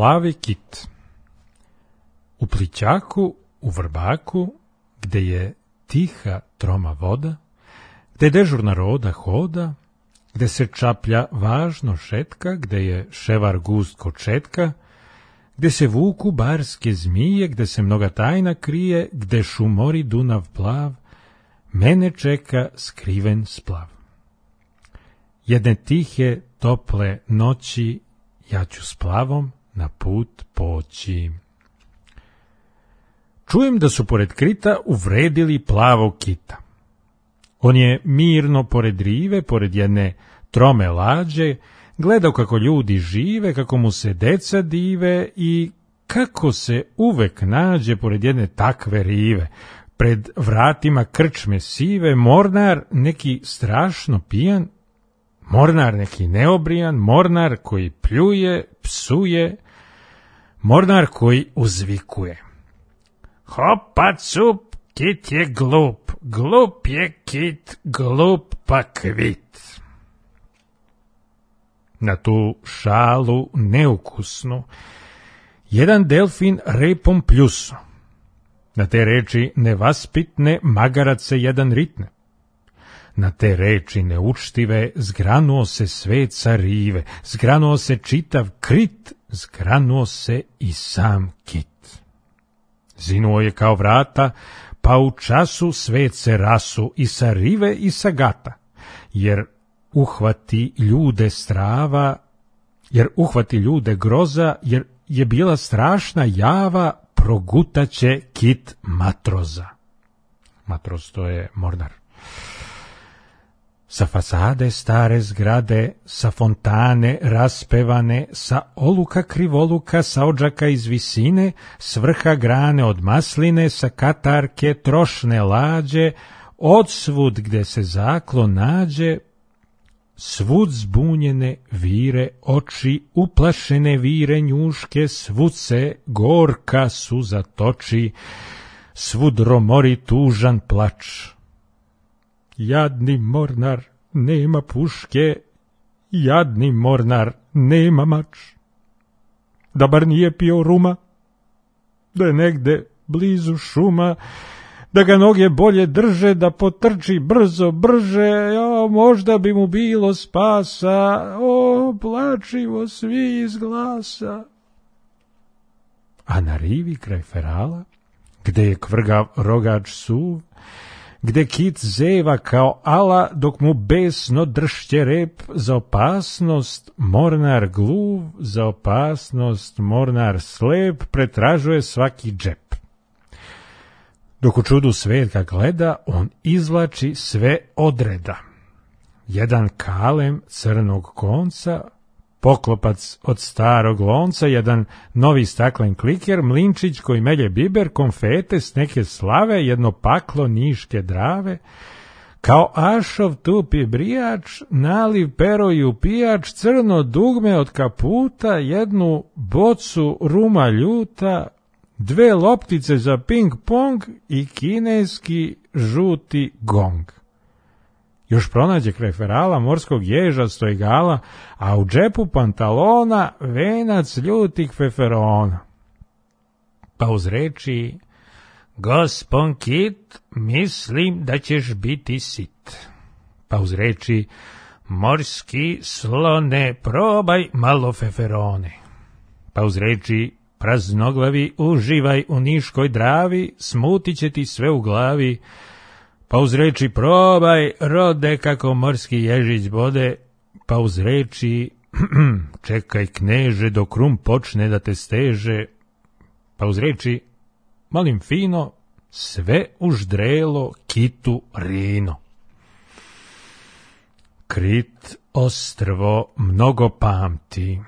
Plavi kit U plićaku, u vrbaku, gde je tiha troma voda, gde dežurna roda hoda, gde se čaplja važno šetka, gde je ševar gust kočetka, gde se vuku barske zmije, gde se mnoga tajna krije, gde šumori Dunav plav, mene čeka skriven splav. Jedne tihe, tople noći ja ću s plavom, na put poći. Čujem da su pored krita uvredili plavog kita. On je mirno pored rive, pored jedne trome lađe, gledao kako ljudi žive, kako mu se deca dive i kako se uvek nađe pored jedne takve rive. Pred vratima krčme sive, mornar neki strašno pijan, mornar neki neobrijan, mornar koji pljuje, psuje, Mornar koji uzvikuje. Hopa cup, kit je glup, glup je kit, glup pa kvit. Na tu šalu neukusnu, jedan delfin repom pljusu. Na te reči nevaspitne magarac se jedan ritne. Na te reči neučtive zgranuo se sve carive, zgranuo se čitav krit zgranuo se i sam kit. Zinuo je kao vrata, pa u času svet se rasu i sa rive i sa gata, jer uhvati ljude strava, jer uhvati ljude groza, jer je bila strašna java, progutaće kit matroza. Matroz to je mornar sa fasade stare zgrade, sa fontane raspevane, sa oluka krivoluka, sa ođaka iz visine, s vrha grane od masline, sa katarke trošne lađe, od svud gde se zaklo nađe, svud zbunjene vire oči, uplašene vire njuške, svud se gorka suza toči, svud romori tužan plač Jadni mornar nema puške, jadni mornar nema mač. Da bar nije pio ruma, da je negde blizu šuma, da ga noge bolje drže, da potrči brzo, brže, o, možda bi mu bilo spasa, o, plačivo svi iz glasa. A na rivi kraj ferala, gde je kvrgav rogač suv, gde kit zeva kao ala dok mu besno dršće rep za opasnost mornar gluv, za opasnost mornar slep pretražuje svaki džep. Dok u čudu svetka gleda, on izvlači sve odreda. Jedan kalem crnog konca poklopac od starog lonca, jedan novi staklen kliker, mlinčić koji melje biber, konfete s neke slave, jedno paklo niške drave, kao ašov tupi brijač, naliv pero i upijač, crno dugme od kaputa, jednu bocu ruma ljuta, dve loptice za ping pong i kineski žuti gong. Još pronađe kreferala, morskog ježa, stojgala, a u džepu pantalona venac ljutih feferona. Pa uz reči, gospon kit, mislim da ćeš biti sit. Pa uz reči, morski slone, probaj malo feferone. Pa uz reči, praznoglavi, uživaj u niškoj dravi, smutit će ti sve u glavi, pa uz reči probaj rode kako morski ježić bode, pa uz reči čekaj kneže dok rum počne da te steže, pa uz reči malim fino sve uždrelo kitu rino. Krit ostrvo mnogo pamti.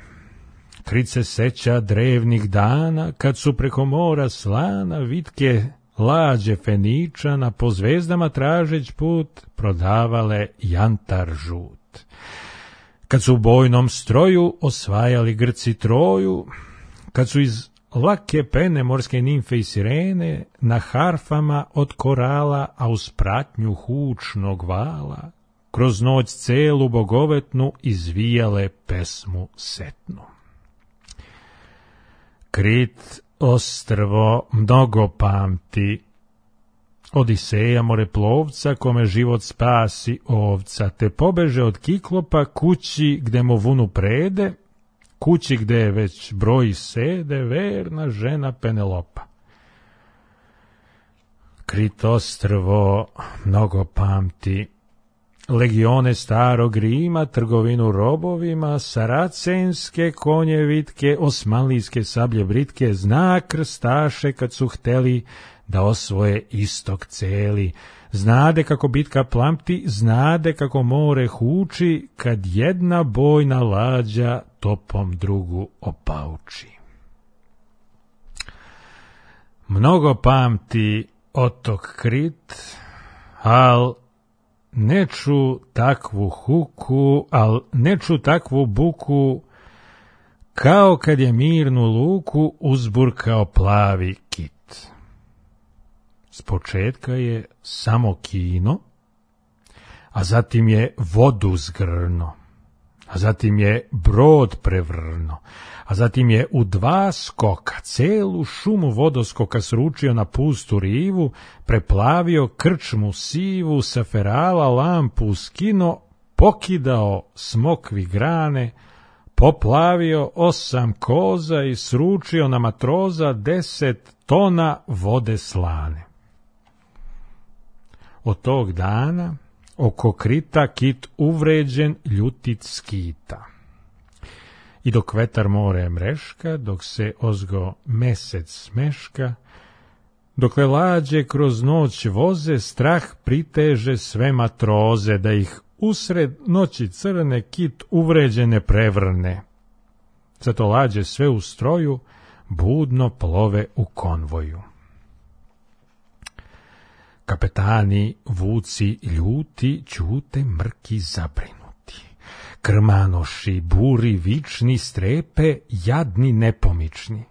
Krit se seća drevnih dana, kad su preko mora slana vitke lađe Feničana po zvezdama tražeć put prodavale jantar žut. Kad su u bojnom stroju osvajali Grci Troju, kad su iz lake pene morske nimfe i sirene na harfama od korala, a uz pratnju hučnog vala, kroz noć celu bogovetnu izvijale pesmu setnu. Krit ostrvo mnogo pamti. Odiseja moreplovca, kome život spasi ovca, te pobeže od kiklopa kući gde mu vunu prede, kući gde je već broji sede verna žena Penelopa. Kritostrvo mnogo pamti, legione starog Rima, trgovinu robovima, saracenske konjevitke, osmanlijske sablje britke, zna krstaše kad su hteli da osvoje istok celi. Znade kako bitka plamti, znade kako more huči, kad jedna bojna lađa topom drugu opauči. Mnogo pamti otok Krit, al neću takvu huku, al neću takvu buku, kao kad je mirnu luku uzburkao plavi kit. S početka je samo kino, a zatim je vodu zgrno a zatim je brod prevrno, a zatim je u dva skoka celu šumu vodoskoka sručio na pustu rivu, preplavio krčmu sivu, sa ferala lampu skino, pokidao smokvi grane, poplavio osam koza i sručio na matroza deset tona vode slane. Od tog dana oko krita kit uvređen ljutit skita. I dok vetar more mreška, dok se ozgo mesec smeška, dokle lađe kroz noć voze, strah priteže sve matroze, da ih usred noći crne kit uvređene prevrne. Zato lađe sve u stroju, budno plove u konvoju kapetani, vuci, ljuti, ćute, mrki, zabrinuti. Krmanoši, buri, vični, strepe, jadni, nepomični.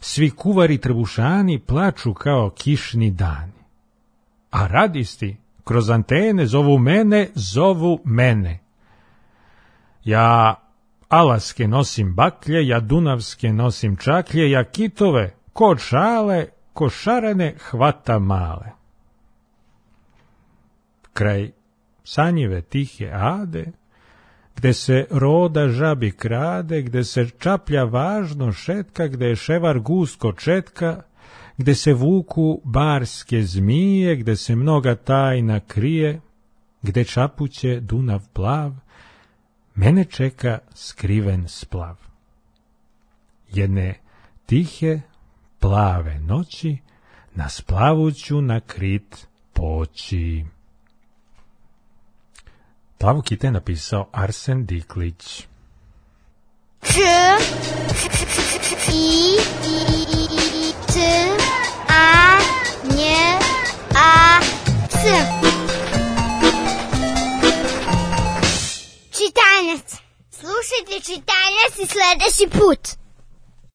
Svi kuvari trbušani plaču kao kišni dani. A radisti, kroz antene, zovu mene, zovu mene. Ja alaske nosim baklje, ja dunavske nosim čaklje, ja kitove, ko čale, hvata male kraj sanjive tihe ade, gde se roda žabi krade, gde se čaplja važno šetka, gde je ševar gusko četka, gde se vuku barske zmije, gde se mnoga tajna krije, gde čapuće Dunav plav, mene čeka skriven splav. Jedne tihe, plave noći, na splavuću nakrit krit poći. Plavu kite je napisao Arsen Diklić. K I T A A C Slušajte čitanec i sledeći put.